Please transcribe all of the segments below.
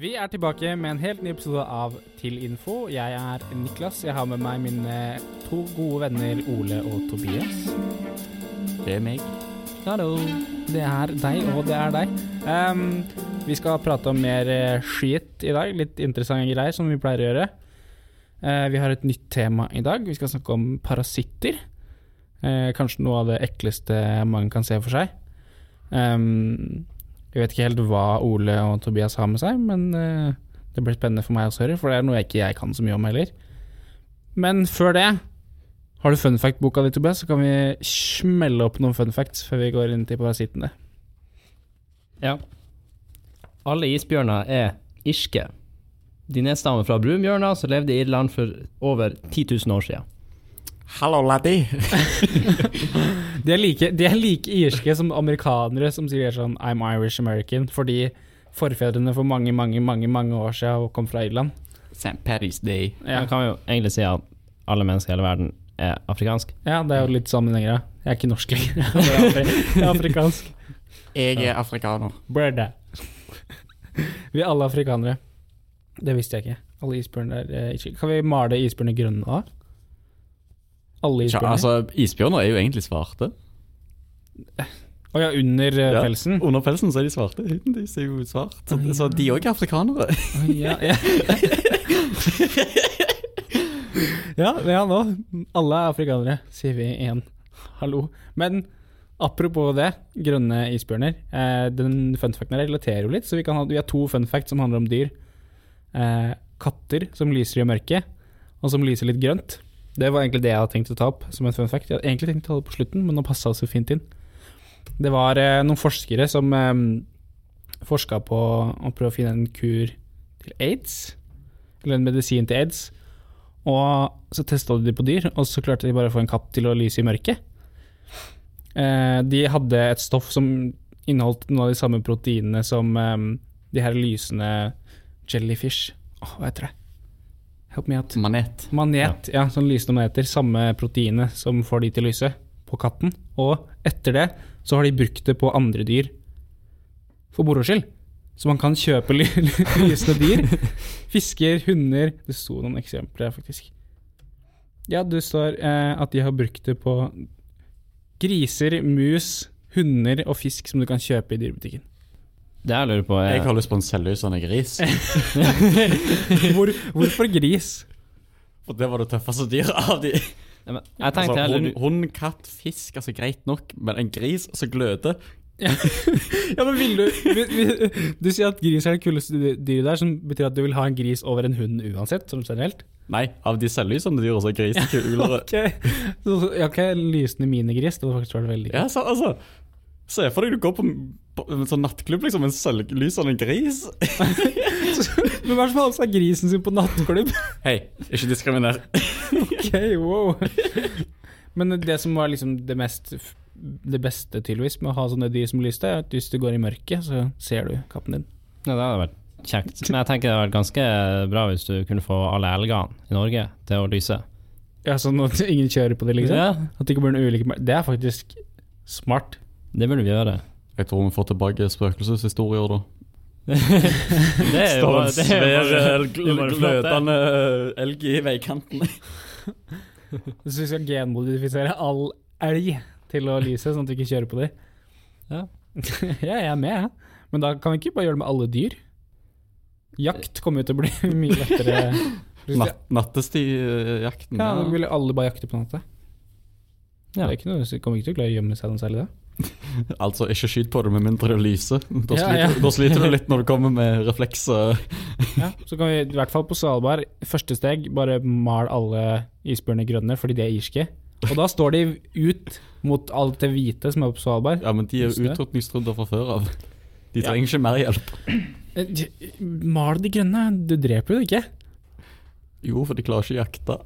Vi er tilbake med en helt ny episode av Til info. Jeg er Niklas. Jeg har med meg mine to gode venner Ole og Tobias. Det er meg. Hallo. Det er deg, og det er deg. Um, vi skal prate om mer eh, skit i dag. Litt interessante greier, som vi pleier å gjøre. Uh, vi har et nytt tema i dag. Vi skal snakke om parasitter. Uh, kanskje noe av det ekleste mange kan se for seg. Ehm, jeg vet ikke helt hva Ole og Tobias har med seg, men eh, det blir spennende for meg også for det er noe jeg ikke jeg kan så mye om heller. Men før det, har du fun fact-boka di, Tobias, så kan vi smelle opp noen fun facts før vi går inn til parasittene. Ja. Alle isbjørner er irske. De nedstammer fra brunbjørner som levde i Irland for over 10 000 år siden. Hallo, laddie. De er, like, de er like irske som amerikanere som sier sånn I'm Irish American, fordi forfedrene for mange, mange, mange mange år siden kom fra Irland. St. Paddy's Day. Ja, Man kan jo egentlig si at alle mennesker i hele verden er afrikansk. ja det er jo litt sammenhenger. Jeg er ikke norsk lenger. Jeg er afrikansk. Jeg er afrikaner. Brother. Vi er alle afrikanere. Det visste jeg ikke. Alle isbjørner er ikke. Kan vi male isbjørner grønne da? Alle isbjørner? isbjørner? altså, isbjørner er jo egentlig svarte. Å ja, under eh, Ja. pelsen? Under pelsen så er de svarte. Huden deres er jo svart. Så, ja. så de òg er afrikanere. Å, Ja, ja. ja, ja, nå. Alle er afrikanere, sier vi igjen. Hallo. Men apropos det, grønne isbjørner. Eh, den funfacten her relaterer jo litt, så vi, kan ha, vi har to funfacts som handler om dyr. Eh, katter som lyser i mørket, og som lyser litt grønt. Det var egentlig det jeg hadde tenkt å ta opp som en fun fact. Jeg hadde egentlig tenkt å ta det på slutten, men nå passa det så fint inn. Det var eh, noen forskere som eh, forska på å prøve å finne en kur til aids, eller en medisin til aids. Og så testa de det på dyr, og så klarte de bare å få en katt til å lyse i mørket. Eh, de hadde et stoff som inneholdt noen av de samme proteinene som eh, de her lysende jellyfish. Åh, hva heter det? Help me out. Manet. Manet, ja, sånn lysende maneter. Samme proteinet som får de til å lyse på katten. Og etter det så har de brukt det på andre dyr for moro skyld. Så man kan kjøpe ly lysende dyr. Fisker, hunder Det sto noen eksempler her, faktisk. Ja, du står eh, at de har brukt det på griser, mus, hunder og fisk som du kan kjøpe i dyrebutikken. Det jeg lurer på er Jeg har lyst på en selvlysende gris. Hvor, hvorfor gris? For det var det tøffeste dyret av de. Ja, men Jeg tenkte Altså, hund, heller hund, katt, fisk, altså greit nok, men en gris som gløder Ja, men vil du vil, vil, Du sier at gris er det kuleste dy- dyret der, som betyr at du vil ha en gris over en hund uansett, som generelt? Nei, av de selvlysende dyra så er gris kulere. Ok, så, ja, okay, lysende minigris, det hadde faktisk vært veldig Ja, kult. så, altså Se for deg du går på en sånn nattklubb, liksom, en sølvlysende gris. Men hva er det som har seg grisen sin på nattklubb? Hei, ikke diskriminer. ok, wow. Men det som var liksom det mest det beste tydeligvis med å ha sånne dyr som lyste, er at hvis du går i mørket, så ser du katten din. Ja, det hadde vært kjekt. Men jeg tenker det hadde vært ganske bra hvis du kunne få alle elgene i Norge til å lyse. Ja, Sånn at ingen kjører på det, liksom? Ja, At det ikke blir en ulykke Det er faktisk smart. det burde vi gjøre. Jeg tror vi får tilbake spøkelseshistorier, da. Det er jo Står en det er svær, bare- det er bare glødende elg i veikanten. Hvis vi skal genmodifisere all elg til å lyse, sånn at vi ikke kjører på dem. Ja. ja, jeg er med, jeg. Men da kan vi ikke bare gjøre det med alle dyr. Jakt kommer jo til å bli mye lettere. Natt, Nattestidjakten. Ja, da vil alle bare jakte på natta. Ja. Det er ikke noe, så kommer ikke til å klare å gjemme seg noe særlig da. Altså, ikke skyt på det med mindre det lyser. Da Ja, sliter, ja. da sliter du litt når du kommer med reflekser. Ja, så kan vi i hvert fall på Svalbard, første steg, bare mal alle isbjørner grønne, fordi de er irske. Og da står de ut mot alt det hvite som er på Svalbard. Ja, men de er jo det. utrotningstrudder fra før av. De Ja. trenger ikke mer hjelp. Eh, Mal de grønne, du dreper jo det ikke. Jo, for de klarer ikke å jakte.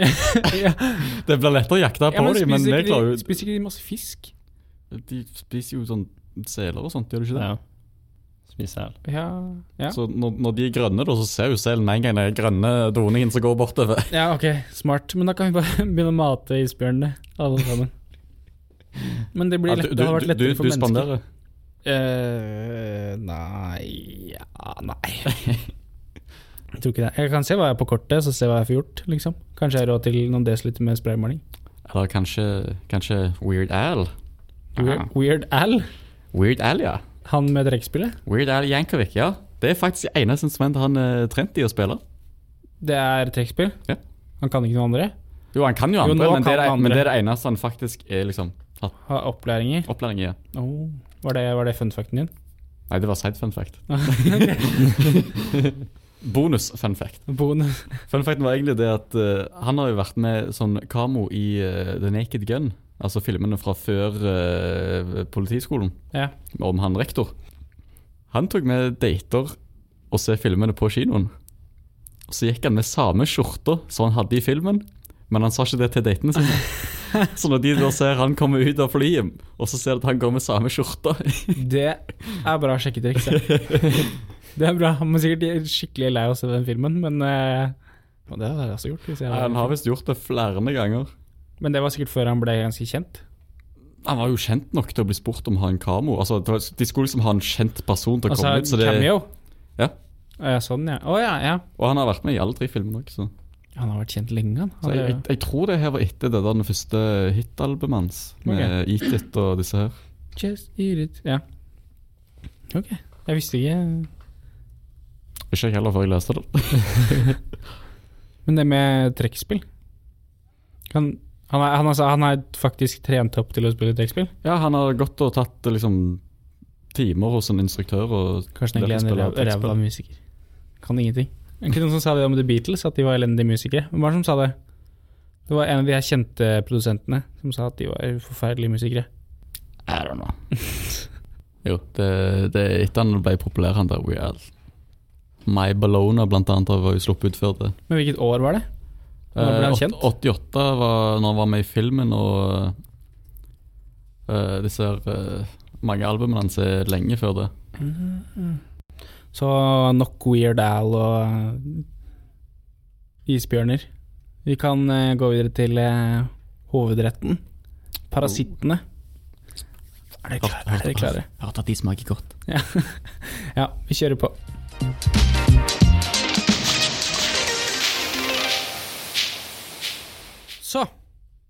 ja. Det blir lettere å jakte Ja, på men dem, men vi klarer jo spiser ikke de masse fisk? De spiser jo sånn seler og sånt, gjør de ikke det? Ja. Spiser sel. Ja, ja. Så når, når de er grønne, da, så ser jo selen med en gang den grønne doningen som går bortover. ja, ok, smart. Men da kan vi bare begynne å mate isbjørnene, alle sammen. Men det, blir Ja, lett, du, det har vært du, du, lettere du for mennesker. spanderer. Uh, nei Ja, nei. Jeg tror ikke det. Jeg kan se hva jeg har på kortet, så se hva jeg får gjort, liksom. Kanskje jeg har råd til noen desiliter med spraymaling. Eller kanskje, kanskje Weird Al. Weird, Weird Al, Weird Al, ja. han med trekkspillet. Weird Al Jankovic, ja. Det er faktisk det eneste instrumentet han er trent i å spille. Det er trekkspill. Ja. Han kan ikke noe andre. Jo, han kan jo andre, jo, men, det er, andre. men det er det eneste han faktisk er liksom hatt Ha opplæring i. opplæring i. Oh. Var, det, var det fun facten din? Nei, det var side fun fact. Bonus fun fact. Bonus. Fun facten var egentlig det at uh, han har jo vært med sånn kamo i uh, The Naked Gun. Altså filmene fra før uh, politiskolen, Ja. om han rektor. Han tok med dater og se filmene på kinoen. Og så gikk han med samme skjorta som han hadde i filmen, men han sa ikke det til datene sine. Så når de da ser han komme ut av flyet, og så ser de at han går med samme skjorta Det er bra sjekketriks. Det er bra. Han må sikkert skikkelig lei av å se den filmen, men uh, Det hadde jeg også gjort. Jeg Han har visst gjort det flere ganger. Men det var sikkert før han ble ganske kjent. Han var jo kjent nok til å bli spurt om å ha en kamo. Altså, de skulle liksom ha en kjent person til å Altså komme ut. Så det, cameo. Ja. Å, ja, sånn, ja. Å ja, ja. og han har vært med i alle tre filmene også. Han har vært kjent lenge, han. Så jeg, jeg, jeg tror det her var etter det der den første hitalbumet hans, med Eat It og disse her. Just eat it. Ja. Ok. Jeg visste ikke Ikke jeg heller før jeg leste det. Men det med trekkspill kan, han, er, han, altså, han er faktisk trent opp til å spille trekkspill? Ja, han har gått og tatt liksom timer hos en instruktør han egentlig er en ræva musiker. Kan ingenting. Ikke noen som sa det om The Beatles, at de var elendige musikere? Hvem var det som sa det? Det var en av de her kjente produsentene som sa at de var forferdelige musikere. I don't know. jo, det, det er etter han ble populær, han der Al. My Bologna blant annet var jo sluppet ut før det. Men hvilket år var det? Når ble han Eh, kjent? 88 var når han var med i filmen, og uh, disse eh, mange albumene hans er lenge før det. Så nok Weird Al og uh, isbjørner. Vi kan uh, gå videre til uh, hovedretten. Parasittene. Er dere klare? Er dere klare? Jeg har tatt de smaker godt. Ja, vi kjører på. Så,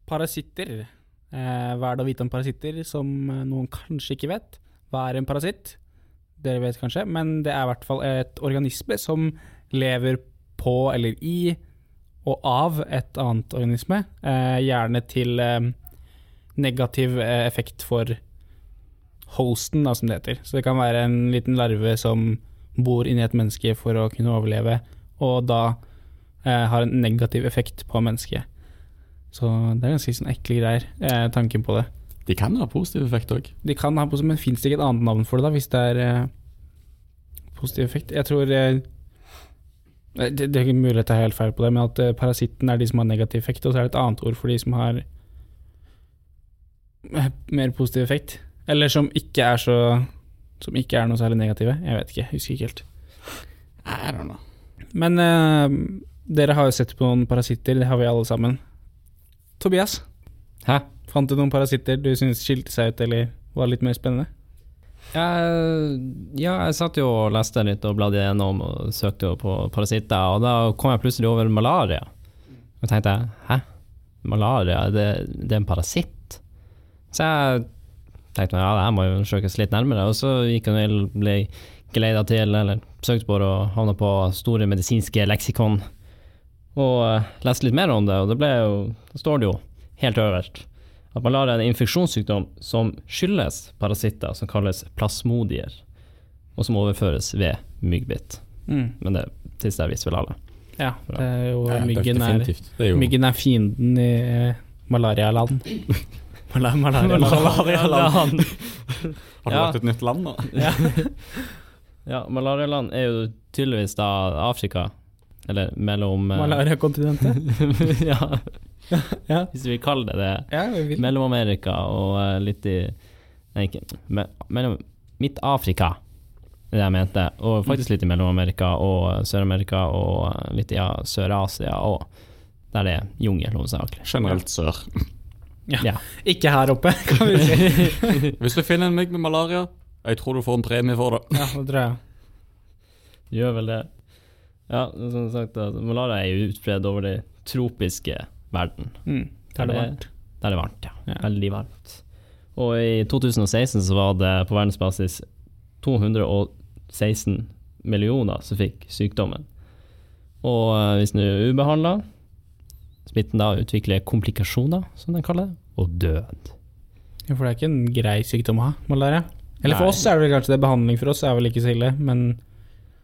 parasitter. Eh, hva er det å vite om parasitter som eh, noen kanskje ikke vet? Hva er en parasitt? Dere vet kanskje, men det er i hvert fall et organisme som lever på eller i og av et annet organisme. Eh, gjerne til eh, negativ eh, effekt for hosten, da, som det heter. Så det kan være en liten larve som bor inni et menneske for å kunne overleve, og da eh, har en negativ effekt på mennesket. Så det er ganske sånn ekle greier, eh, tanken på det. De kan ha positiv effekt òg. De kan ha positiv, men fins det ikke et annet navn for det, da, hvis det er eh, positiv effekt? Jeg tror eh, det, det er ikke mulig at jeg har helt feil på det, men at eh, parasitten er de som har negativ effekt, og så er det et annet ord for de som har eh, mer positiv effekt. Eller som ikke er så Som ikke er noe særlig negative. Jeg vet ikke, jeg husker ikke helt. I don't know. Men eh, dere har jo sett på noen parasitter, det har vi alle sammen. Tobias, Hæ? fant du noen parasitter du syns skilte seg ut, eller var litt mer spennende? Jeg, ja, jeg satt jo og leste litt og bladde gjennom og søkte jo på parasitter, og da kom jeg plutselig over malaria. Og tenkte jeg, hæ? Malaria, det, det er en parasitt? Så jeg tenkte ja, det her må jo søkes litt nærmere, og så gikk jeg ble geleida til, eller søkte på det og havna på store medisinske leksikon, og eh, leste litt mer om det, og det ble jo, da står det jo helt øverst at malaria er en infeksjonssykdom som skyldes parasitter som kalles plasmodier, og som overføres ved myggbitt. Mm. Men det siste visste vel alle. Ja, det er jo Ja, myggen er. Det er jo myggen er fienden i eh, malarialand. Mala- Malarialand. Malarialand. Har du Ja. lagt et nytt land nå? Ja. Ja, malarialand er jo tydeligvis da Afrika, eller mellom eh, Malariakontinentet. ja, Ja. hvis vi kaller det det. Ja, vi vil. Mellom Amerika og eh, litt i Nei, ikke me, Mellom Midt-Afrika, det er det jeg mente. Og faktisk litt i Mellom-Amerika og Sør-Amerika og eh, litt i ja, Sør-Asia og der det er jungel hovedsakelig. Generelt sør. Ja. Ikke her oppe, kan vi si. Hvis du finner en mygg med malaria, jeg tror du får en premie for det. Ja, det tror jeg. Gjør vel det. Ja, som sagt, malaria er jo utbredt over den tropiske verden. Mm. Der er det varmt. Der er det varmt, ja. Ja. Veldig varmt. Og i 2016 så var det på verdensbasis 216 millioner som fikk sykdommen. Og eh, hvis den er ubehandla, smitten da utvikler komplikasjoner, som den kaller det, og død. Ja, for det er ikke en grei sykdom å ha, malaria. Eller for Nei. oss er det kanskje det. Behandling for oss er vel ikke så ille, men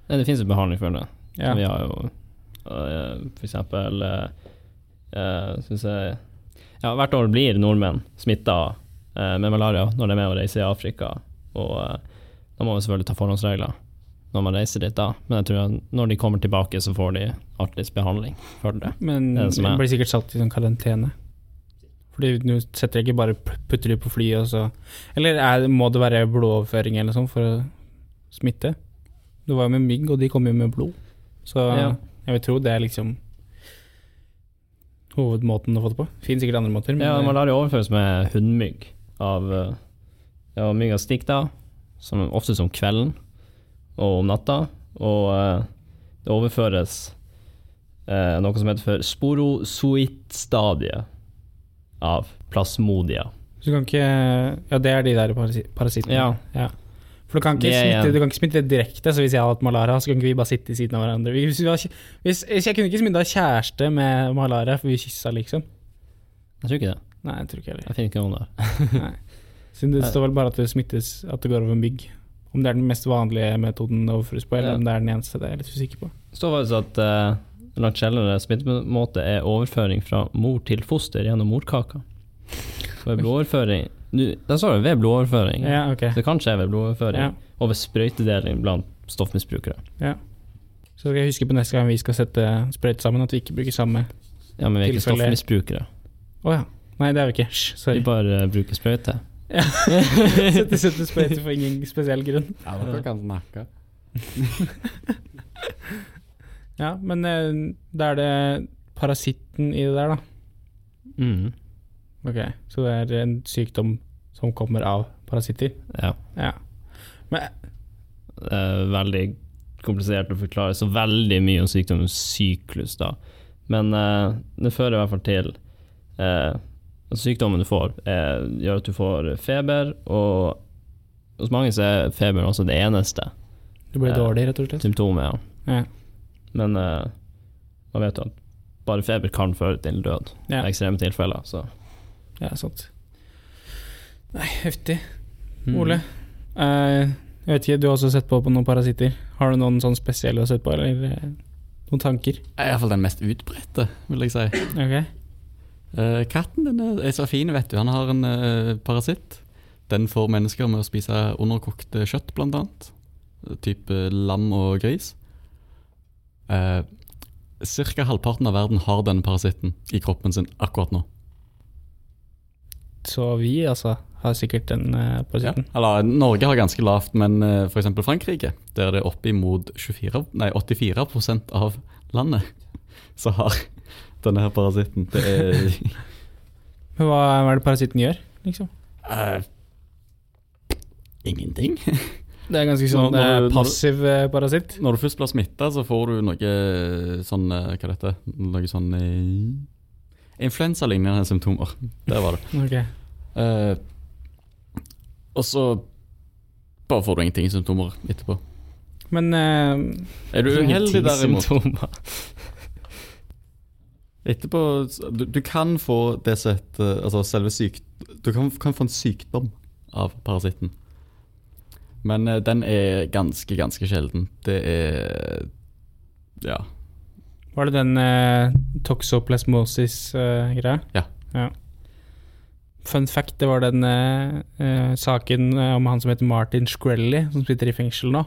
Nei, det finnes jo behandling for det. Ja. Vi har jo uh, for eksempel øh, synes jeg Ja, hvert år blir nordmenn smitta med malaria når de er med å reise i Afrika. Og øh, da må vi selvfølgelig ta forhåndsregler når man reiser dit da. Men jeg tror at når de kommer tilbake, så får de artigst behandling for det. Men Det det blir sikkert satt i sånn karantene. Fordi du setter ikke bare putter de på flyet og så Eller er, må det være blodoverføring eller sånn for å smitte? Du var jo med mygg, og de kommer jo med blod. Så Ja. jeg vil tro det er liksom hovedmåten å få det på. Fins sikkert andre måter, men Ja, lar malaria overføres med hundmygg av ja, mygg av stikk, da, som, ofte som kvelden og om natta. Og øh, det overføres eh, noe som heter for sporozoittstadiet av plasmodia. Så du kan ikke Ja, det er de der parasittene? Ja. Ja. For du kan, ikke smitte, en- du kan ikke smitte direkte, så hvis jeg hadde hatt malaria, så kan ikke vi bare sitte i siden av hverandre. Hvis, hvis, hvis jeg kunne ikke smitta kjæreste med malaria, for vi kyssa, liksom. Jeg tror ikke det. Nei, jeg tror ikke heller. Jeg finner ikke noen der. Så det står vel bare at det smittes, at det går over en bygg. Om det er den mest vanlige metoden det overføres på, eller Ja. om det er den eneste, det er jeg litt usikker på. Det står faktisk at uh, en langt sjeldnere smittemåte er overføring fra mor til foster gjennom morkaka. For blodoverføring Nu, Der står det ved blodoverføring. Ja, okay. Det kan skje ved blodoverføring. Ja. Og ved sprøytedeling blant stoffmisbrukere. Så skal jeg huske på neste gang vi skal sette sprøyte sammen, at vi ikke bruker samme Ja, men vi er ikke Tilfelle- stoffmisbrukere. Å ja. Nei, det er vi ikke. Hysj, Vi bare uh, bruker sprøyte. Sette, sette sprøyte for ingen spesiell grunn. Ja, dere kan snakke. Ja, men uh, da er det parasitten i det der, da. Mm. Ok, Så det er en sykdom som kommer av parasitter? Ja. Ja. Men Det er veldig komplisert å forklare så veldig mye om sykdommens syklus, da. Men eh, det fører i hvert fall til eh, at sykdommen du får, eh, gjør at du får feber, og hos mange så er feberen også det eneste Du blir dårlig, rett og slett. symptomet. Ja. Ja. Men eh, man vet jo at bare feber kan føre til død Ja. i ekstreme tilfeller. Så. ja, sant. Nei, heftig. Mm. Ole, eh, jeg vet ikke, du har også sett på på noen parasitter. Har du noen sånn spesielle du har sett på, eller eh, noen tanker? Er iallfall den mest utbredte, vil jeg si. Ok. Eh, katten den er, er så fin, vet du. Han har en eh, parasitt. Den får mennesker med å spise underkokt kjøtt, blant annet. Type lam og gris. Uh, Ca. halvparten av verden har denne parasitten i kroppen sin akkurat nå. Så vi, altså, har sikkert den eh, parasitten. Eller, Norge har ganske lavt, men uh, f.eks. Frankrike, der er det oppimot 24, nei, 84% av landet som har denne her parasitten. Det er Men hva, hva er det parasitten gjør, liksom? Uh, ingenting. Det er ganske sånn Når- når eh, passiv eh, parasitt. Når du først blir smitta, så får du noe sånn eh, Hva er dette? Noe sånn eh, Influensalignende symptomer. Der var det. okay. Eh, og så bare får du ingenting symptomer etterpå. Men uh, Er du uheldig derimot. Etterpå du, du kan få det som heter Altså selve syk... Du kan, kan få en sykdom av parasitten. Men uh, den er ganske, ganske sjelden. Det er Ja. var det den uh, toxoplasmosis-greia? Ja. Fun fact, det var den eh, eh, saken eh, om han som heter Martin Shkreli, som sitter i fengsel nå.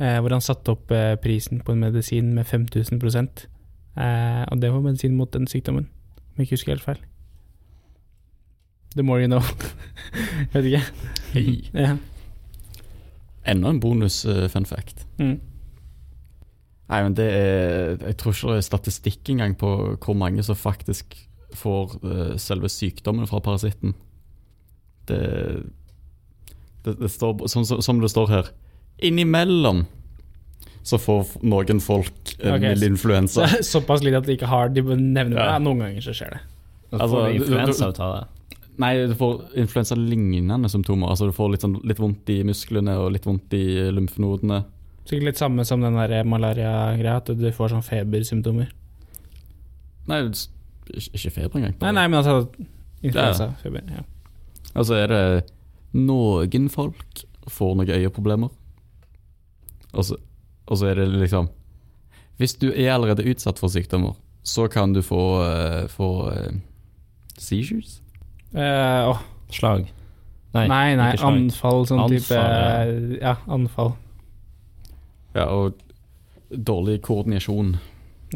Eh, hvor han satte opp eh, prisen på en medisin med 5000 eh, Og det var medisin mot den sykdommen, om jeg ikke husker helt feil. The more you know. vet ikke. Hey. Ja. Enda en bonus eh, fact. Mm. Nei, men det er Jeg tror ikke det er statistikk engang på hvor mange som faktisk får eh, selve sykdommen fra parasitten. Det, det, det står som, som som det står her Innimellom så får noen folk en okay, mild influensa. det er såpass lite at de ikke har De nevner det. Ja. Ja, noen ganger så skjer det. Og så Altså, får du du- du- influensa ut av det. Nei, du får influensalignende symptomer. Altså Du får litt, sånn, litt vondt i musklene og litt vondt i lymfenodene. Sikkert litt samme som den malaria-greia, at du får sånn febersymptomer. Nei, ikke feber engang. Nei, nei, men altså influensa, feber. Ja. Altså er det noen folk får noen øyeproblemer. Og så, og så er det liksom Hvis du er allerede utsatt for sykdommer, så kan du få, uh, få uh, seizures. Uh, åh, Slag. Nei, nei, nei, slag. anfall, sånn type Anfall, Ja, anfall. Ja, og dårlig koordinasjon.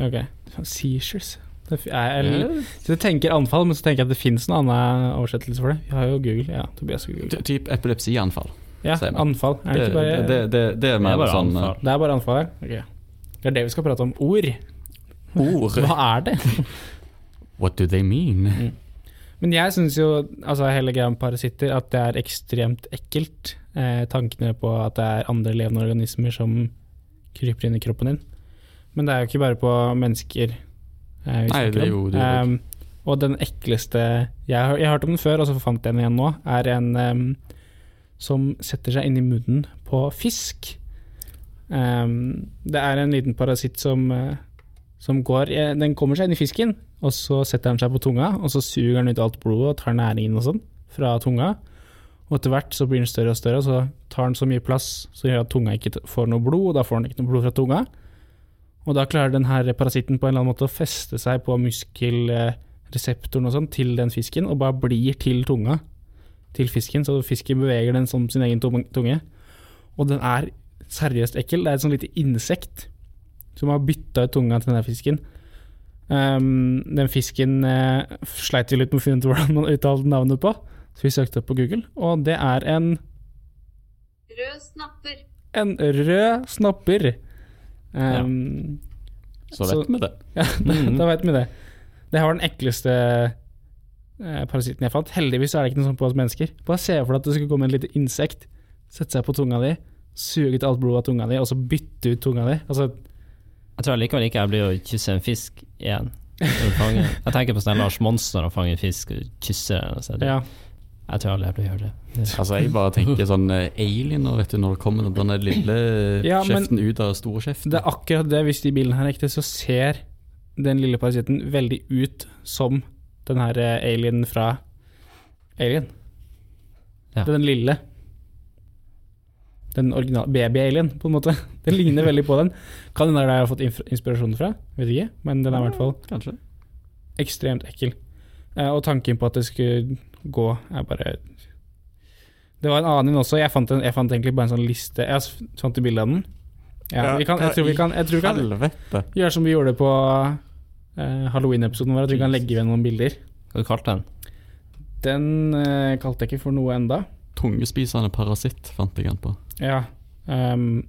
Ok. Seizures. Det er, eller, så jeg tenker anfall, men så tenker jeg at det fins en annen oversettelse for det. Vi har jo Google. Ja, Tobias og Google. Typ epilepsianfall. Ja, anfall. Er det Det, ikke bare det, det, det, det er Det er bare sånn anfall. Det er bare anfall her? Okay. Det er det vi skal prate om. Ord. ord. Hva er det? What do they mean? Men jeg syns jo, altså hele greia med parasitter, at det er ekstremt ekkelt. Eh, tankene på at det er andre levende organismer som kryper inn i kroppen din. Men det er jo ikke bare på mennesker Nei, det gjorde du. Ehm, og den ekleste Jeg har, jeg har hørt om den før, og så fant jeg den igjen nå. Er en um, som setter seg inn i munnen på fisk. Um, det er en liten parasitt som, eh, som går eh, Den kommer seg inn i fisken, og så setter den seg på tunga, og så suger den ut alt blodet og tar næringen og sånn fra tunga. Og etter hvert så blir den større og større, og så tar den så mye plass så gjør at tunga ikke får noe blod, og da får den ikke noe blod fra tunga. Og da klarer denne parasitten på en eller annen måte å feste seg på muskelreseptoren og sånn til den fisken, og bare blir til tunga til fisken, så fisken beveger den som sin egen tunge. Og den er seriøst ekkel. Det er et sånn lite insekt som har bytta ut tunga til denne fisken. Um, den fisken uh, sleit vi litt med å finne ut hvordan man uttalte navnet på, så vi søkte opp på Google, og det er en, Rød snapper. en rød snapper. Ehm, Så Så- vet vi det. Ja, da, Mhm. da vet vi det. Det her var den ekleste eh, parasitten jeg fant. Heldigvis er det ikke noe sånt på oss mennesker. Bare se for deg at det skulle komme en lite insekt, sette seg på tunga di, suge ut alt blodet av tunga di, og så bytte ut tunga di. Altså, Jeg tror likevel ikke jeg blir å kysse en fisk igjen. Jeg tenker på sånn Lars Monsen når han fanger en fisk og kysser den. Ja. Jeg tror aldri jeg blir å gjøre det. Altså, jeg bare tenker sånn eh, alien, og vet du, når det kommer den lille Ja, kjeften ut av store kjeften. Det er akkurat det, hvis de bildene her er ekte, så ser den lille parasitten veldig ut som den her alien alienen fra Alien. Ja. Den lille. Den originale baby-alien, på en måte. Den ligner veldig på den. Kan hende er der jeg har fått inspirasjon fra, vet ikke, men den er i hvert fall Kanskje. ekstremt ekkel. Eh, og tanken på at det skulle gå, Jeg bare Det var en annen også. Jeg fant, en, jeg fant egentlig bare en sånn liste. Jeg fant et bilde av den. Ja, kan, jeg tror vi kan, tror vi kan gjøre som vi gjorde på uh, Halloween-episoden vår, at vi kan legge igjen noen bilder. Hva kalte du den? Den uh, kalte jeg ikke for noe enda. Tungespisende parasitt fant jeg den på. Ja. Um,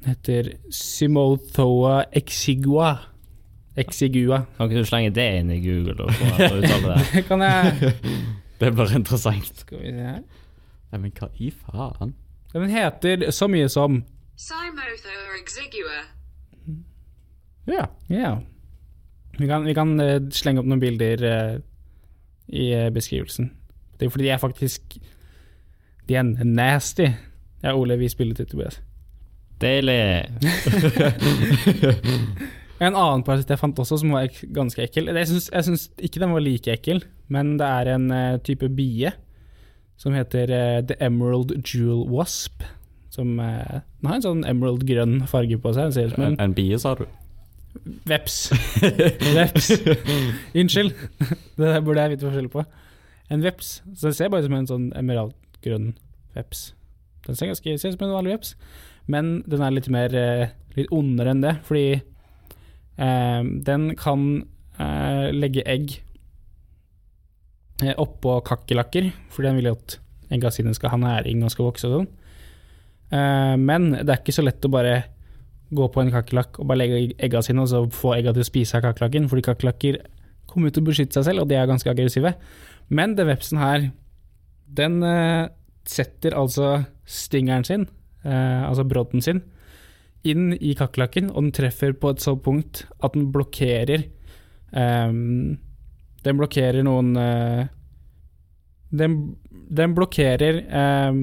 den heter Simothoa exigua. Exigua. Kan ikke du slenge det inn i Google og få uttale det? Det kan jeg Det blir interessant. Skal vi se her. Nei, men hva i faen? Den heter så mye som Simothoa exigua. Ja. ja. Vi kan, vi kan uh, slenge opp noen bilder uh, i uh, beskrivelsen. Det er fordi de er faktisk De er nasty. Ja, Ole, vi spiller til Tobias. Deilig. En annen parasitt jeg fant også, som var ek ganske ekkel. Jeg syns, ikke den var like ekkel, men det er en uh, type bie som heter uh, The Emerald Jewel Wasp. Som uh, Den har en sånn emerald grønn farge på seg. Ser ut som En, en bie, sa du? veps. veps. Unnskyld. Det der burde jeg vite forskjell på. En veps. Så den ser bare ut som en sånn emeraldgrønn veps. Den ser ganske ser ut som en vanlig veps, men den er litt mer litt ondere enn det, fordi den kan eh, legge egg eh, oppå kakerlakker, fordi den vil jo at egga sine skal ha næring og skal vokse og sånn. Eh, men det er ikke så lett å bare gå på en kakerlakk og bare legge egga sine, og så få egga til å spise av kakerlakken, fordi kakerlakker kommer til å beskytte seg selv, og de er ganske aggressive. Men den vepsen her, den eh, setter altså stingeren sin, eh, altså brodden sin, inn i kakerlakken, og den treffer på et sånt punkt at den blokkerer um, Den blokkerer noen uh, den, den blokkerer um,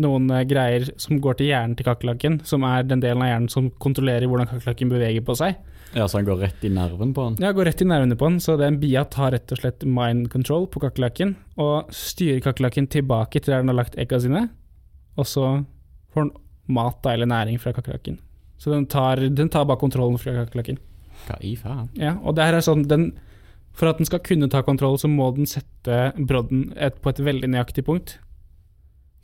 noen uh, greier som går til hjernen til kakerlakken, som er den delen av hjernen som kontrollerer hvordan kakerlakken beveger på seg. Ja, Så han går rett i nerven på han? Ja, går rett i nervene på den, så den bia tar rett og slett mind control på kakerlakken, og styrer kakerlakken tilbake til der den har lagt egga sine, og så får den mat eller næring fra kakerlakken. Så den tar, den tar bare kontrollen fra kakerlakken. Hva i faen? Ja, og det her er sånn, den, for at den skal kunne ta kontroll, så må den sette brodden et, på et veldig nøyaktig punkt.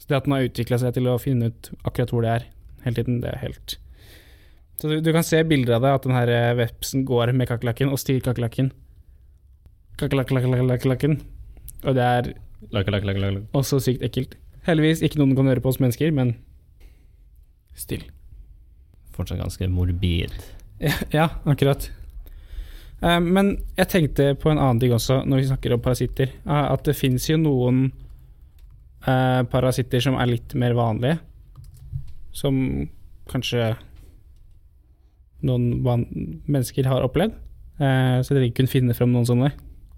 Så det at den har utvikla seg til å finne ut akkurat hvor det er hele tiden, det er helt Så du, du kan se bilder av det, at den her eh, vepsen går med kakerlakken og styrer kakerlakken. Kakerlakken. Og det er også sykt ekkelt. Heldigvis ikke noe den kan høre på oss mennesker, men still. Fortsatt ganske morbid. Ja, ja akkurat. Uh, men jeg tenkte på en annen ting også, når vi snakker om parasitter. Uh, At det fins jo noen eh, parasitter som er litt mer vanlige. Som kanskje noen van mennesker har opplevd. Eh, så dere kunne finne frem noen sånne.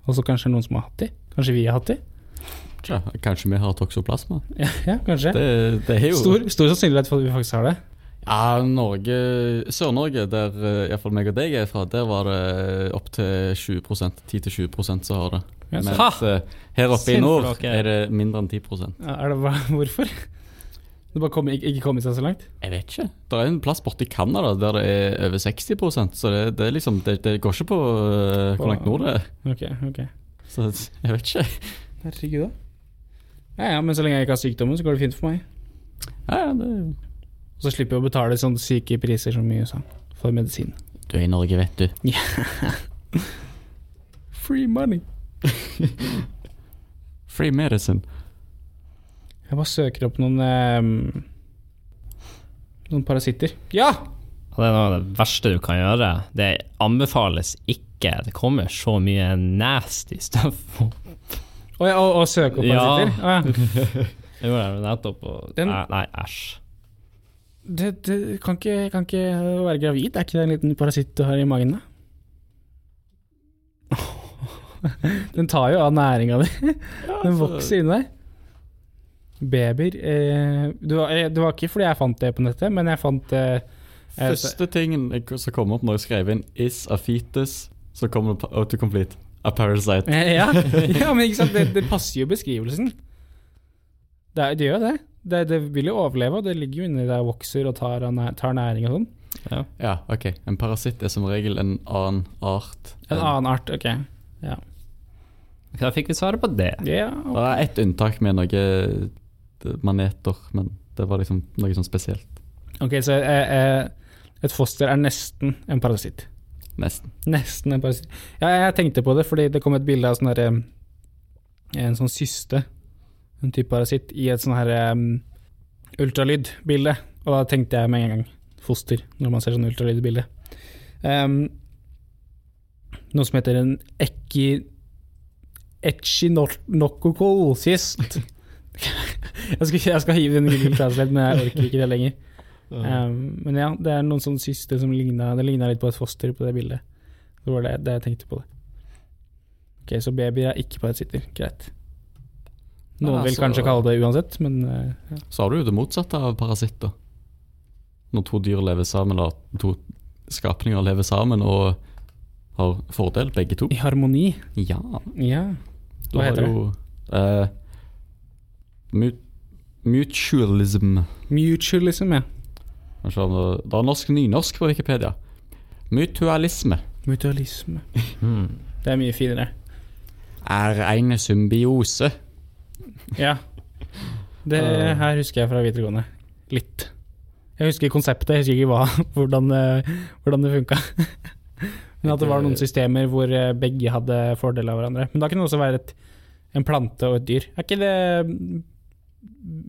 Og så kanskje noen som har hatt de. Kanskje vi har hatt de. Ja, kanskje vi har toksoplasma? Ja, ja kanskje. Det, det er jo Stor, stor sannsynlighet for at vi faktisk har det. Ja, Norge Sør-Norge, der eh, iallfall meg og deg er fra, der var det opptil 20 10-20 som har det. Yes. Mens ha! her oppe i nord er det mindre enn 10 Ja, er det hvorfor? Det bare kom, ikke, kommet seg så langt? Jeg vet ikke. Det er en plass borte i Canada der det er over 60% så det, det er liksom Det, det går ikke på uh, hvor langt nord det er. Ok, ok. Så jeg vet ikke. Herregud, da. Ja, ja, men så lenge jeg ikke har sykdommen, så går det fint for meg. Ja, ja, det, så slipper jeg å betale sånne syke priser som i USA for medisin. du er i Norge, vet du. Free money. Free medicine. Jeg bare søker opp noen um, Noen parasitter. Ja! Det er noe av det verste du kan gjøre. Det anbefales ikke. Det kommer så mye nasty stuff. Å ja, og, og søke opp Ja. parasitter? Ja. Det gjorde jeg nettopp. Og, nei, æsj. Det, det kan, ikke, kan ikke være gravid. Er ikke det en liten parasitt du har i magen, da? Den tar jo av næringa di. Den vokser inni deg. Babyer eh, det, var, eh, det var ikke fordi jeg fant det på nettet, men jeg fant eh, eh, Første tingen som kom opp når jeg skrev inn 'is a fetus', så kommer det autocomplete. A parasite. Eh, Ja, ja men ikke sant, det, det passer jo beskrivelsen. Det, det gjør det. Det. Det vil jo overleve, og det ligger jo inni der og vokser og tar, tar næring og sånn. Ja. Ja, ok. En parasitt er som regel en annen art. En annen art, ok. Ja. Da fikk vi svaret på det. ja. Det er ett unntak med noe maneter, men det var liksom noe sånn spesielt. Ok, så eh, eh, et foster er nesten en parasitt. Nesten. Nesten en parasitt. Ja, jeg tenkte på det fordi det kom et bilde av sånn derre En sånn syste, en type parasitt, i et sånn her um, ultralydbilde. Og da tenkte jeg med en gang foster, når man ser sånn ultralydbilde. Um, noe som heter en ekki... Echinococcus-cyst. jeg, jeg skal hive den Google Translate, men jeg orker ikke det lenger. Um, men ja, det er noen sånne syster som ligna litt på et foster på det bildet. Det var det, det jeg tenkte på det. Ok, så babyer er ikke parasitter. Greit. Noen vil kanskje kalle det uansett, men uh, ja. Så har du jo det motsatte av parasitter. Når to dyr lever sammen, eller to skapninger lever sammen og har fordel, begge to. i harmoni. Ja. Ja. Hva heter heter det? eh, mut mutualism. Mutualism, ja. Det er norsk nynorsk på Wikipedia. Mutualisme Mutualisme. Mm. Det er mye finere. er en symbiose. Ja. Det her husker jeg fra videregående. Litt. Jeg husker konseptet, jeg husker ikke hva, hvordan, eh, hvordan det funka. Men at det var noen systemer hvor eh, begge hadde fordel av hverandre. Men da kunne det også være et, en plante og et dyr. Er ikke det mm,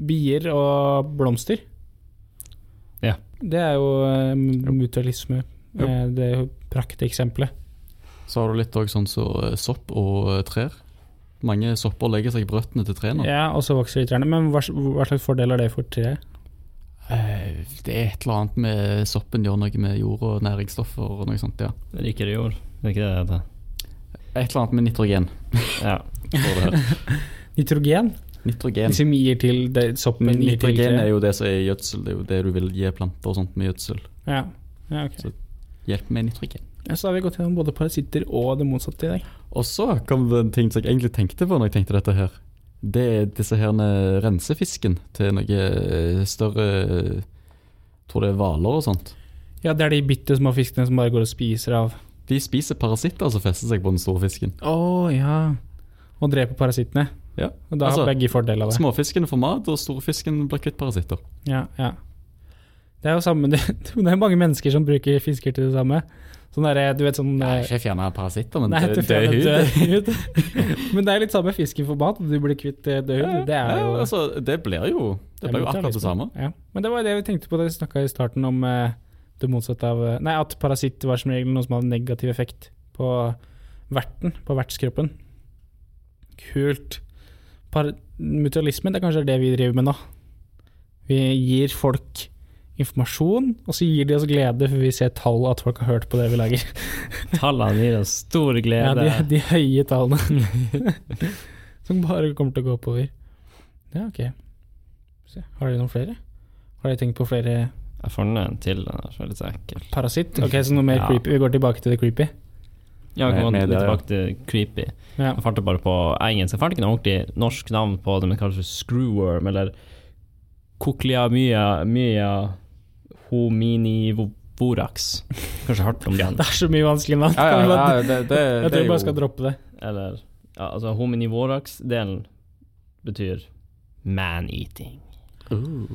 bier og blomster? Ja. Det er jo eh, mutualisme. Jo. Eh, Det prakteksempelet. Så har du litt òg sånn som så sopp og eh, trær. Mange sopper legger seg i røttene til trærne. Ja, og så vokser de trærne. Men hva, hva slags fordel er det for treet? Eh, det er et eller annet med soppen gjør noe med jord og næringsstoffer og noe sånt, ja. Rikere jord. Det er ikke det det heter. Et eller annet med nitrogen. Ja. det. Nitrogen? Nitrogen. Som gir til det, soppen Men gir til nitrogen er jo det som er gjødsel. Det er jo det du vil gi planter og sånt med gjødsel. Ja. ja, ok. Så- Hjelp med nitrogen. Så har vi gått gjennom både parasitter og det motsatte i dag. Og så kom det en ting som jeg egentlig tenkte på når jeg tenkte dette her. Det er disse her rensefisken til noe eh, større jeg Tror det er hvaler og sånt. Ja, det er de bitte små fiskene som bare går og spiser av De spiser parasitter som fester seg på den store fisken. Å ja. Og dreper parasittene. Ja, Og da altså, har begge fordel av det. Småfisken får mat, og storfisken blir kvitt parasitter. Ja, ja. Det er jo samme Det, det er mange mennesker som bruker fisker til det samme. Sånn der, du vet sånn eh, Ikke fjerne parasitter, men død død hud. død hud. Men det er litt samme fisken for mat, du blir kvitt eh, død hud. Det er jo ja, altså, det blir jo Det blir jo akkurat det samme. Ja. Men det var det vi tenkte på da vi snakka i starten om eh, det motsatte av Nei, at parasitt var som regel noe som hadde negativ effekt på verten, på vertskroppen. Kult. Par mutualisme, det er kanskje det vi driver med nå. Vi gir folk informasjon, og så gir de oss glede for vi ser tall at folk har hørt på det vi lager. Tallene gir oss stor Ja, glede. de, de høye tallene. som bare kommer til å gå oppover. Ja, ok. Se, har dere noen flere? Har dere tenkt på flere Jeg fant en til, den er så litt ekkel. Parasitt? Ok, så noe mer Ja. creepy. Vi går tilbake til det creepy. Ja, vi Med- kan gå det, ja. tilbake til creepy. Ja. Jeg fant det bare på engelsk. Jeg fant ikke noe ordentlig norsk navn på det, men kanskje screwworm eller cochleamya mya hominivorax. Kanskje hardt om den. Det er så mye vanskelig navn. Ja, ja, ja, det, det, jeg det tror jeg bare skal droppe det. Eller ja, altså hominivorax-delen betyr man-eating. Uh.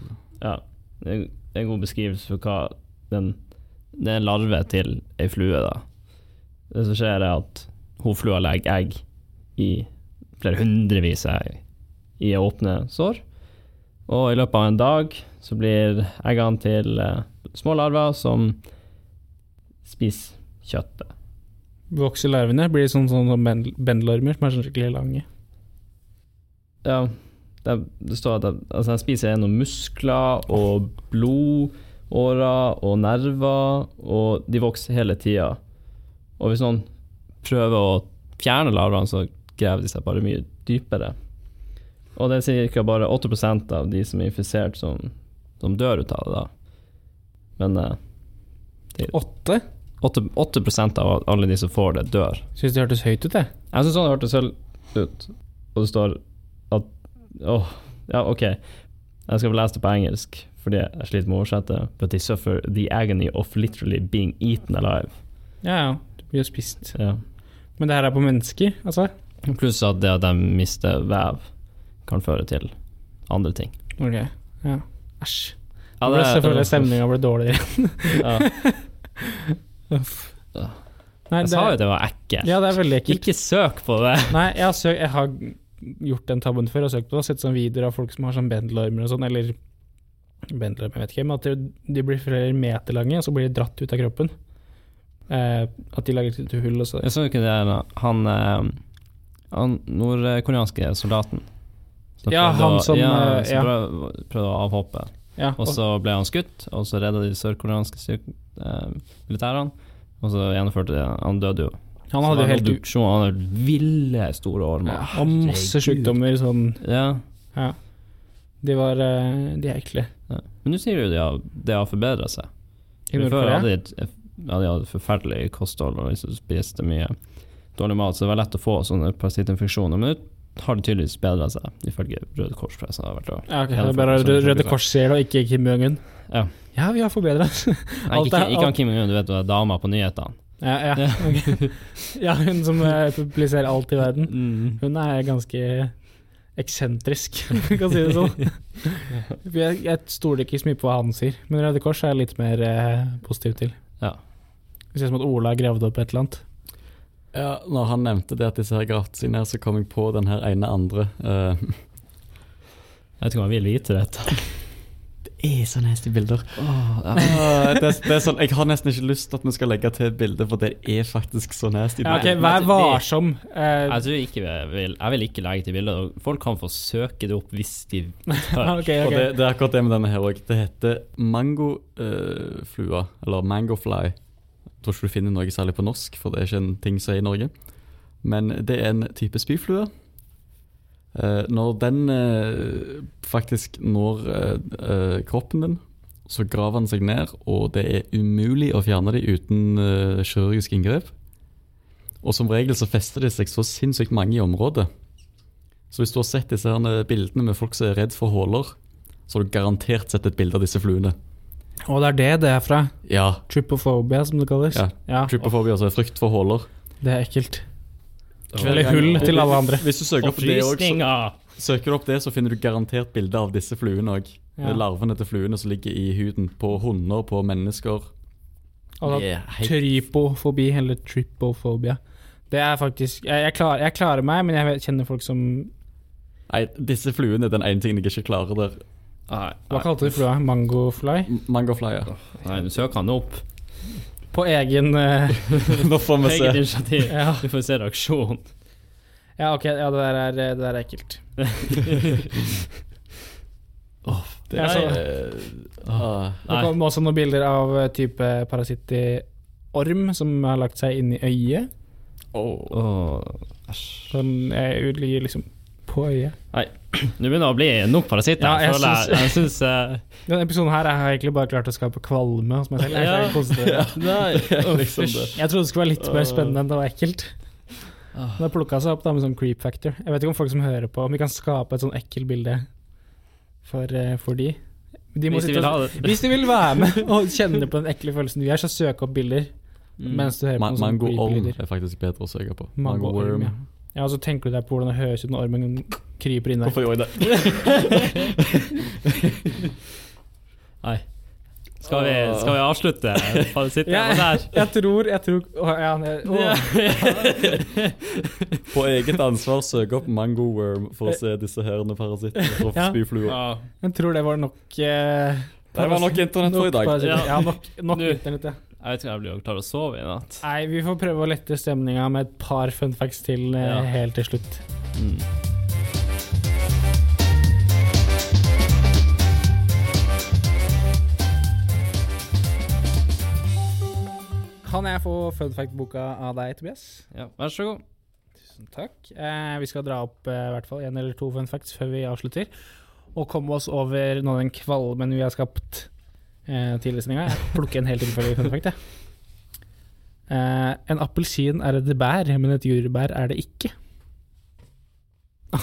Ja, det er en god beskrivelse for hva den Det er en larve til ei flue, da. Det som skjer, er at hovflua legger egg i flere hundrevis av egg i åpne sår. Og i løpet av en dag så blir eggene til eh, små larver som spiser kjøttet. Vokser larvene, blir de sånn som bend- bendelormer, som er sånn skikkelig lange. Ja, det, det står at de, altså de spiser gjennom muskler og blodårer og nerver, og de vokser hele tida. Og hvis noen prøver å fjerne larvene, så graver de seg bare mye dypere. Og det er ca. bare 8% av de som er infisert, som, som dør ut av det. da. Men eh, Åtte? 8, 8 av alle de som får det, dør. Syns det hørtes høyt ut, det. Jeg syns sånn det hørtes selv ut. Og det står at Åh, ja, OK. Jeg skal få lese det på engelsk, fordi jeg sliter med å oversette. But they suffer the agony of literally being eaten alive. Ja, ja. Du blir jo spist. Ja. Men det her er på mennesker, altså? Pluss at det at de mister vev, kan føre til andre ting. Ok. Ja. Æsj. Ja, det- selvfølgelig stemninga ble dårligere. Ja. Ja. Nei, Jeg det, sa jo det var ekkelt. ja, det er veldig ekkelt. Ikke søk på det! Nei, jeg har, søkt, jeg har gjort den tabben før og søkt på det. Sett sånn videoer av folk som har sånn bendelormer og sånn, eller bendelormer, jeg vet ikke, men at de, blir flere meter lange, og så blir de dratt ut av kroppen. Eh, at de lager et hull, og så Jeg så ikke det da. Han, eh, han nordkoreanske soldaten. Ja, prøvde han som, ja, eh, ja. prøvde, prøvde å avhoppe. ja, Og så ble han skutt, og så redda de sørkoreanske eh, militærene. Og så gjennomførte de Han døde jo. Han hadde jo helt obduksjon, Han hadde ville store ormer. og masse sykdommer sånn Ja, Ja. De var eh, De er ekle. ja. Men nå sier du de har, det har forbedra seg. Før hadde de et de hadde forferdelig kosthold og liksom spiste mye dårlig mat, så det var lett å få sånne parasittinfeksjoner. Men har det tydeligvis bedra seg, ifølge Røde Kors. For har vært og Ja, okay. det er bare Røde. Kors ser det, ikke Kim Jong-un. Ja. ja, vi har forbedra oss. Ikke, ikke han Kim Jong-un, du vet du er dama på nyhetene. Ja, ja. Okay. ja, hun som eh, publiserer alt i verden. Hun er ganske eksentrisk, vi kan si det sånn. Jeg, jeg stoler ikke så mye på hva han sier, men Røde Kors er jeg litt mer eh, positiv til. Ja. Det ser ut som at Ola har gravd opp et eller annet. Ja, når han nevnte det at disse her gratisene ned, så kom jeg på den her ene andre. Uh, Jeg vet ikke om jeg vil vite dette. det er så nasty bilder. Oh, ja. Ah, det, det er sånn, Jeg har nesten ikke lyst til at vi skal legge til et bilde, for det er faktisk så nasty. Ja, ok, Vær varsom. Eh, Jeg tror ikke jeg vil Jeg vil ikke legge til bilder. Folk kan få søke det opp hvis de tør. ok, Og ok. det, det er akkurat det med denne her òg. Det heter mangoflua, eller mangofly. Tror ikke du finner noe særlig på norsk, for det er ikke en ting som er i Norge. Men det er en type spyflue. Eh, når den eh, faktisk når eh, kroppen din, så graver den seg ned, og det er umulig å fjerne dem uten kirurgisk inngrep. Og som regel så fester de seg så sinnssykt mange i området. Så hvis du har sett disse bildene med folk som er redd for huller, så har du garantert sett et bilde av disse fluene. Og det er det det er fra. Ja. Trypophobia, som det kalles. Ja. Ja, Trypophobia, altså frykt for huller. Det er ekkelt. Eller hull til alle andre. Hvis du søker opp det også, søker du opp det, så finner du garantert bilde av disse fluene òg. Ja. Larvene til fluene som ligger i huden. På hunder, på mennesker. Og da, er Trypofobi, eller trypofobia. Det er faktisk Jeg, jeg, klarer, jeg klarer meg, men jeg kjenner folk som Nei, disse fluene er den ene tingen jeg ikke klarer der. Nei, Hva kalte du flua? Mangofly? Mangofly, ja. nei, du søker han opp. På egen uh, Nå får vi Eget se. initiativ. Ja, Du får se reaksjon. ja ok. Ja, det der er, det der er ekkelt. Det er, så- uh, ah. Det kom også noen bilder av eh, type parasitt i orm som har lagt seg inn i øyet. Åh. oh. æsj. Sånn jeg ligger liksom på øyet. Nå begynner det å bli nok parasitter. Ja, jeg jeg, jeg. Jeg synes, uh, Denne episoden her har jeg egentlig bare klart å skape kvalme hos meg selv. Jeg, Ja. positiv. Nei, liksom det. jeg trodde det skulle være litt mer spennende enn det var ekkelt. Men Det har plukka seg opp da med sånn creep factor. Jeg vet ikke om folk som hører på, om vi kan skape et sånn ekkelt bilde for, eh, for de. de må Hvis de vil og- ha det. Hvis de vil være med og kjenne på den ekle følelsen du gjør, så søk opp bilder Mm. mens du hører på Ma noen sånne mango lyder. er faktisk bedre å søke på. Mango Mango worm. orm, ja. Ja, og så tenker du deg på hvordan det høres ut når ormen kryper inn der. Hvorfor gjorde jeg det? Nei. Skal vi, skal vi avslutte parasitter Ja, der? jeg tror Jeg tror å, ja, å. På eget ansvar søke opp mangoworm for å se disse herrene parasittene fra Ja. spyfluer. Ja. Jeg tror det var nok eh, Det var nok internett for i dag. Ja. Ja, nok, nok internett, ja. Jeg vet ikke om jeg blir klar å sove i natt. Nei, vi får prøve å lette stemninga med et par fun facts til eh, Ja. helt til slutt. Mm. Kan jeg få fun fact-boka av deg, Tobias? Ja, vær så god. Tusen takk. Eh, vi skal dra opp eh, hvert fall én eller to fun facts før vi avslutter. Og komme oss over noe av den kvalmen vi har skapt eh, tidligere sendinga. Jeg plukker en helt tilfeldig fun fact, jeg. Eh, en appelsin er et bær, men et jordbær er det ikke.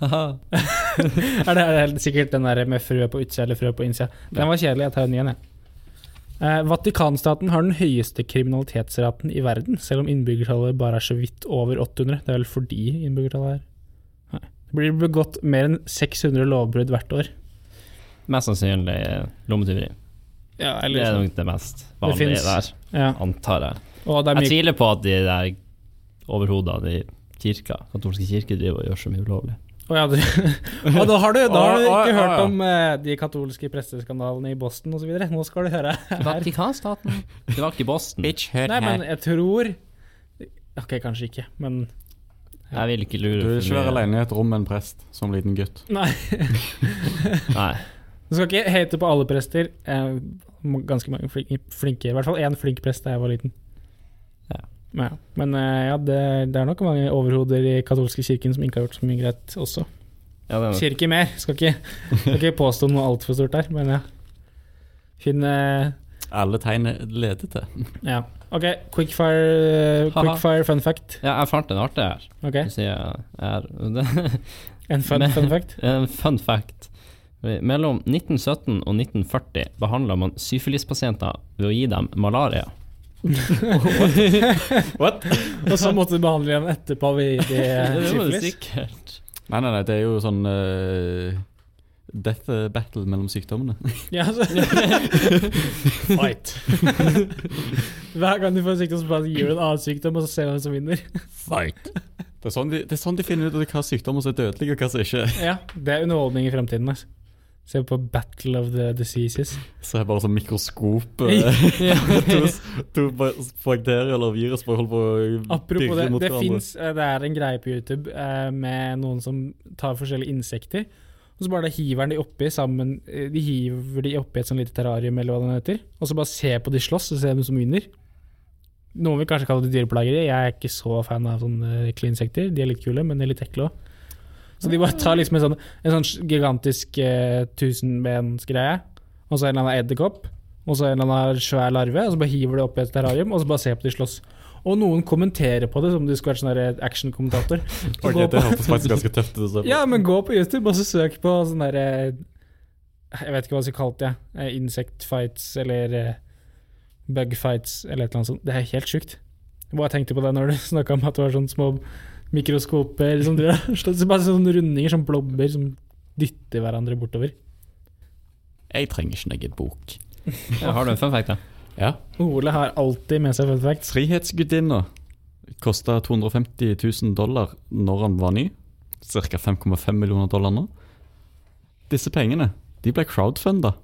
er det, er det sikkert den der med frø på utsida eller frø på innsida? Den var kjedelig, jeg tar en ny en, jeg. Eh, Vatikanstaten har den høyeste kriminalitetsraten i verden, selv om innbyggertallet bare er så vidt over 800. Det er vel fordi innbyggertallet er Nei. Det blir begått mer enn 600 lovbrudd hvert år. Mest sannsynlig lommetyveri. Ja, Det er nok det mest vanlige det der, ja. antar jeg. Og det er Jeg tviler på at de der overhodene i kirka, katolske kirker driver og gjør så mye ulovlig. Oh, ja, du, og da har du, da har du ikke å, hørt ja. om eh, de katolske presteskandalene i Boston osv. Nå skal du høre. her. Vatikanstaten? Det var ikke i Boston. Bitch, hør Nei, men jeg tror Ok, kanskje ikke, men Jeg vil ikke lure Du vil ikke være alene i et rom med en prest som liten gutt. Nei. Nei. Du skal ikke hate på alle prester. Eh, ganske mange flinke, flinke I hvert fall én flink prest da jeg var liten. Ja. Ja. Men eh, ja, det, det er nok mange overhoder i katolske kirken som ikke har gjort så mye greit også. Ja, det er Kirke mer, skal ikke, skal ikke påstå noe altfor stort der, men ja. Finn eh, Alle tegn leder til. Ja. Ok, quickfire, quickfire fun fact. ja, jeg fant en artig her. Okay. Jeg, jeg er En fun, fun fact. En fun fact. Mellom 1917 og 1940 behandla man syfilispasienter ved å gi dem malaria. What? Og så måtte du behandle dem etterpå ved de syfilis. Nei, nei, nei, det er jo sånn uh, Death battle mellom sykdommene. Fight. Hver gang du får en sykdom, så bare gir du en annen sykdom, og så ser du hvem som vinner. Fight. Det er, sånn de, det er sånn de finner ut hva sykdommer som er dødelige, og hva som ikke er. Ja, det er underholdning i fremtiden. Altså. Se på Battle of the Diseases. Så er bare sånn mikroskop eh, to, to bakterier eller virus bare holder på å Apropos det, det finnes, eh, det er en greie på YouTube eh, med noen som tar forskjellige insekter, og så bare hiver de oppi sammen De hiver de oppi et sånn lite terrarium, eller hva det heter, og så bare se på de slåss, og se hvem som vinner. Noen vil kanskje kalle det dyreplageri, jeg er ikke så fan av sånne ekle insekter. De er litt kule, men de er litt ekle òg. Så de bare tar liksom en sånn, en sånn gigantisk eh, tusenbensgreie, og så en eller annen edderkopp, og så en eller annen svær larve, og så bare hiver det oppi et terrarium, og så bare ser på de slåss. Og noen kommenterer på det som om de skulle vært sånn action-kommentator. Så Ok, det hørtes faktisk ganske tøft ut. Ja, men gå på YouTube og så søk på sånn derre Jeg vet ikke hva jeg skal kalle det. eh, Insect fights eller eh, bug fights eller et eller annet sånt. Det er helt sjukt. Jeg bare tenkte på det når du snakka om at det var sånne små mikroskoper liksom, Bare sånne rundinger, som blobber som dytter hverandre bortover. Jeg trenger ikke noen bok. Ja, har du en fun fact, da? Ja. Ole har alltid med seg fun facts. Frihetsgudinna kosta 250 000 dollar når han var ny. Ca. 5,5 millioner dollar nå. Disse pengene de ble crowdfunda.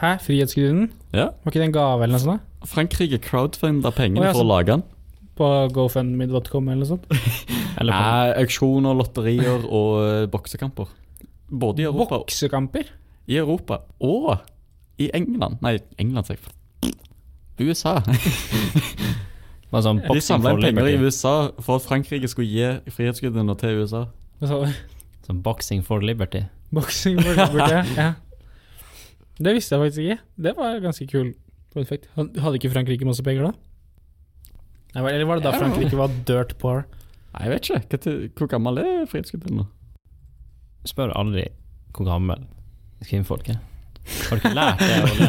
Hæ? Frihetsgudinnen? Ja. Var ikke det en gave eller noe sånt? da? Frankrike crowdfunda pengene oh, ja, for å lage den. På gofundme.com eller noe sånt? Eller på, Nei, auksjoner, lotterier og eh, boksekamper. Både i Europa, Boksekamper? i Europa og i England. Nei, England, sier jeg. USA. var sånn De boxing samla for inn penger i liberty. USA for at Frankrike skulle gi frihetsgudinna til USA. Hva sa du? Sånn boxing for liberty. Boksing for liberty, ja. Det visste jeg faktisk ikke. Det var ganske kul. fun fact. Hadde ikke Frankrike masse penger da? Eller var det da Frankrike var dirt poor? Nei, jeg vet ikke. Hvor gammel er frihetsgudinna? Spør aldri hvor gammel kvinnfolk er. Har du ikke lært det? Ole?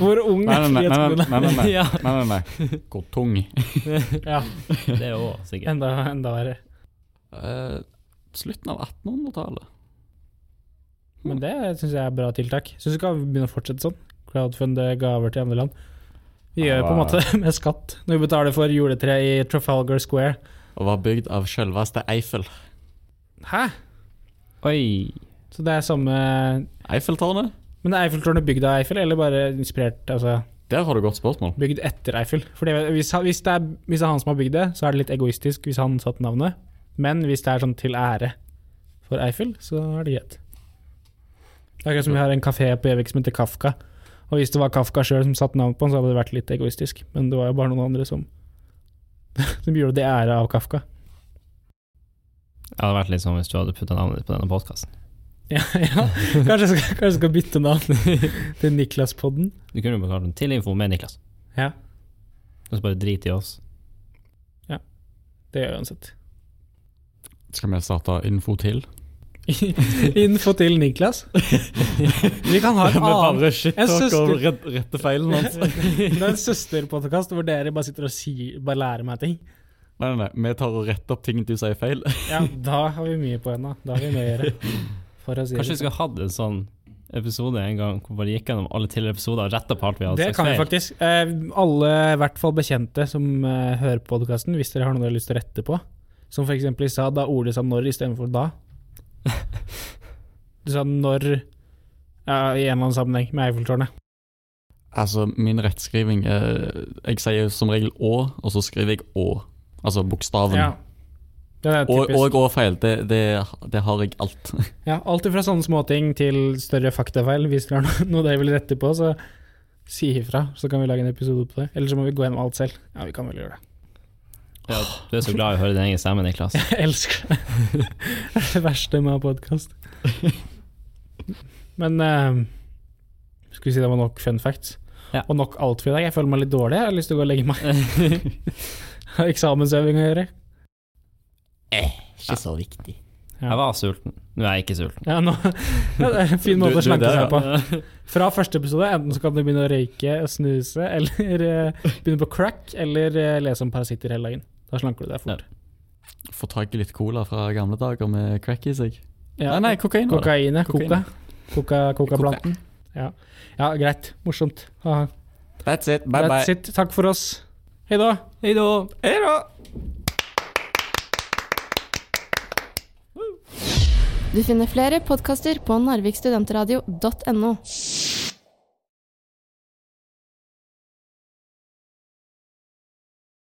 Hvor ung er nei, nei. nei, nei, nei, nei. Hvor tung? Ja, Det er òg sikkert. enda, enda verre. Uh, slutten av 1800-tallet. Men det syns jeg er bra tiltak. Syns vi skal begynne å fortsette sånn. Crowdfunde gaver til andre land. Vi gjør på en måte med skatt når vi betaler for juletre i Trafalgar Square. Og var bygd av selveste Eiffel. Hæ? Oi. Så det er samme Eiffeltårnet? Men er Eiffeltårnet bygd av Eiffel, eller bare inspirert? Altså Der har du godt spørsmål. bygd etter Eiffel. For hvis, hvis, det er, hvis det er han som har bygd det, så er det litt egoistisk hvis han satte navnet. Men hvis det er sånn til ære for Eiffel, så er det greit. Det er akkurat som vi har en kafé på Gjøvik som heter Kafka. Og hvis det var Kafka sjøl som satte navn på den, så hadde det vært litt egoistisk. Men det var jo bare noen andre som, som gjorde det ære av Kafka. Det hadde vært litt sånn hvis du hadde putta navnet ditt på denne podkasten. Ja, ja. Kanskje jeg skal, kanskje jeg skal bytte navn til Niklas-podden. Du kunne jo bare kalt den Tilinfo med Niklas. Ja, Og så bare drit i oss. Ja. det gjør jeg uansett. Skal vi starte info til? Info til Niklas. Vi kan ha en annen shit En søster- rett, rette feilen hans. Det er en søsterpodkast hvor dere bare sitter og sier, bare lærer meg ting. Nei, nei, nei, vi tar og retter opp ting du sier feil. Ja, da har vi mye på ennå. Da har vi mye å gjøre. For å si Kanskje vi skal skulle hatt en sånn episode en gang hvor vi gikk gjennom alle tidligere episoder og retta på alt vi hadde Det kan vi faktisk. Eh, alle, i hvert fall bekjente som eh, hører på podkasten, hvis dere har noe dere har lyst til å rette på. Som f.eks. i stad, da Ole sa når istedenfor da. Sa når ja, i en eller annen sammenheng med Eiffeltårnet. Altså, min rettskriving er Jeg sier som regel å, og så skriver jeg å. Altså bokstaven. Ja. Og, typisk. og å-feil. Det, det, det har jeg alt. Ja, alt fra sånne småting til større faktafeil. Hvis dere har noe dere vil rette på, så si ifra, så kan vi lage en episode på det. Eller så må vi gå gjennom alt selv. Ja, vi kan vel gjøre det. Ja, du er så glad i å høre din egen stemme, Niklas. Jeg elsker det. Det er det verste med å ha podkast. Men uh, skulle si det var nok fun facts? Ja. Og nok alt for i dag. Jeg føler meg litt dårlig. Jeg har lyst til å gå og legge meg. Har eksamensøving å gjøre. Ikke så viktig. Jeg var sulten. Nå er jeg ikke sulten. Ja, nå, ja, det er en fin måte å slanke seg på. Fra første episode, enten så kan du begynne å røyke og snuse, eller uh, begynne på crack, eller uh, lese om parasitter hele dagen. Da slanker du deg fort. Få tak i litt cola fra gamle dager med crack i seg. Ja. Nei, nei, kokain. Kokainet. det. Kokain, ja. Coca. Coca, Coca-planten. Ja. ja, greit. Morsomt. Ha. That's it. Bye That's bye. it. Takk for oss. Hei da. Hei da! Hei da. Du finner flere podkaster på narvikstudentradio.no.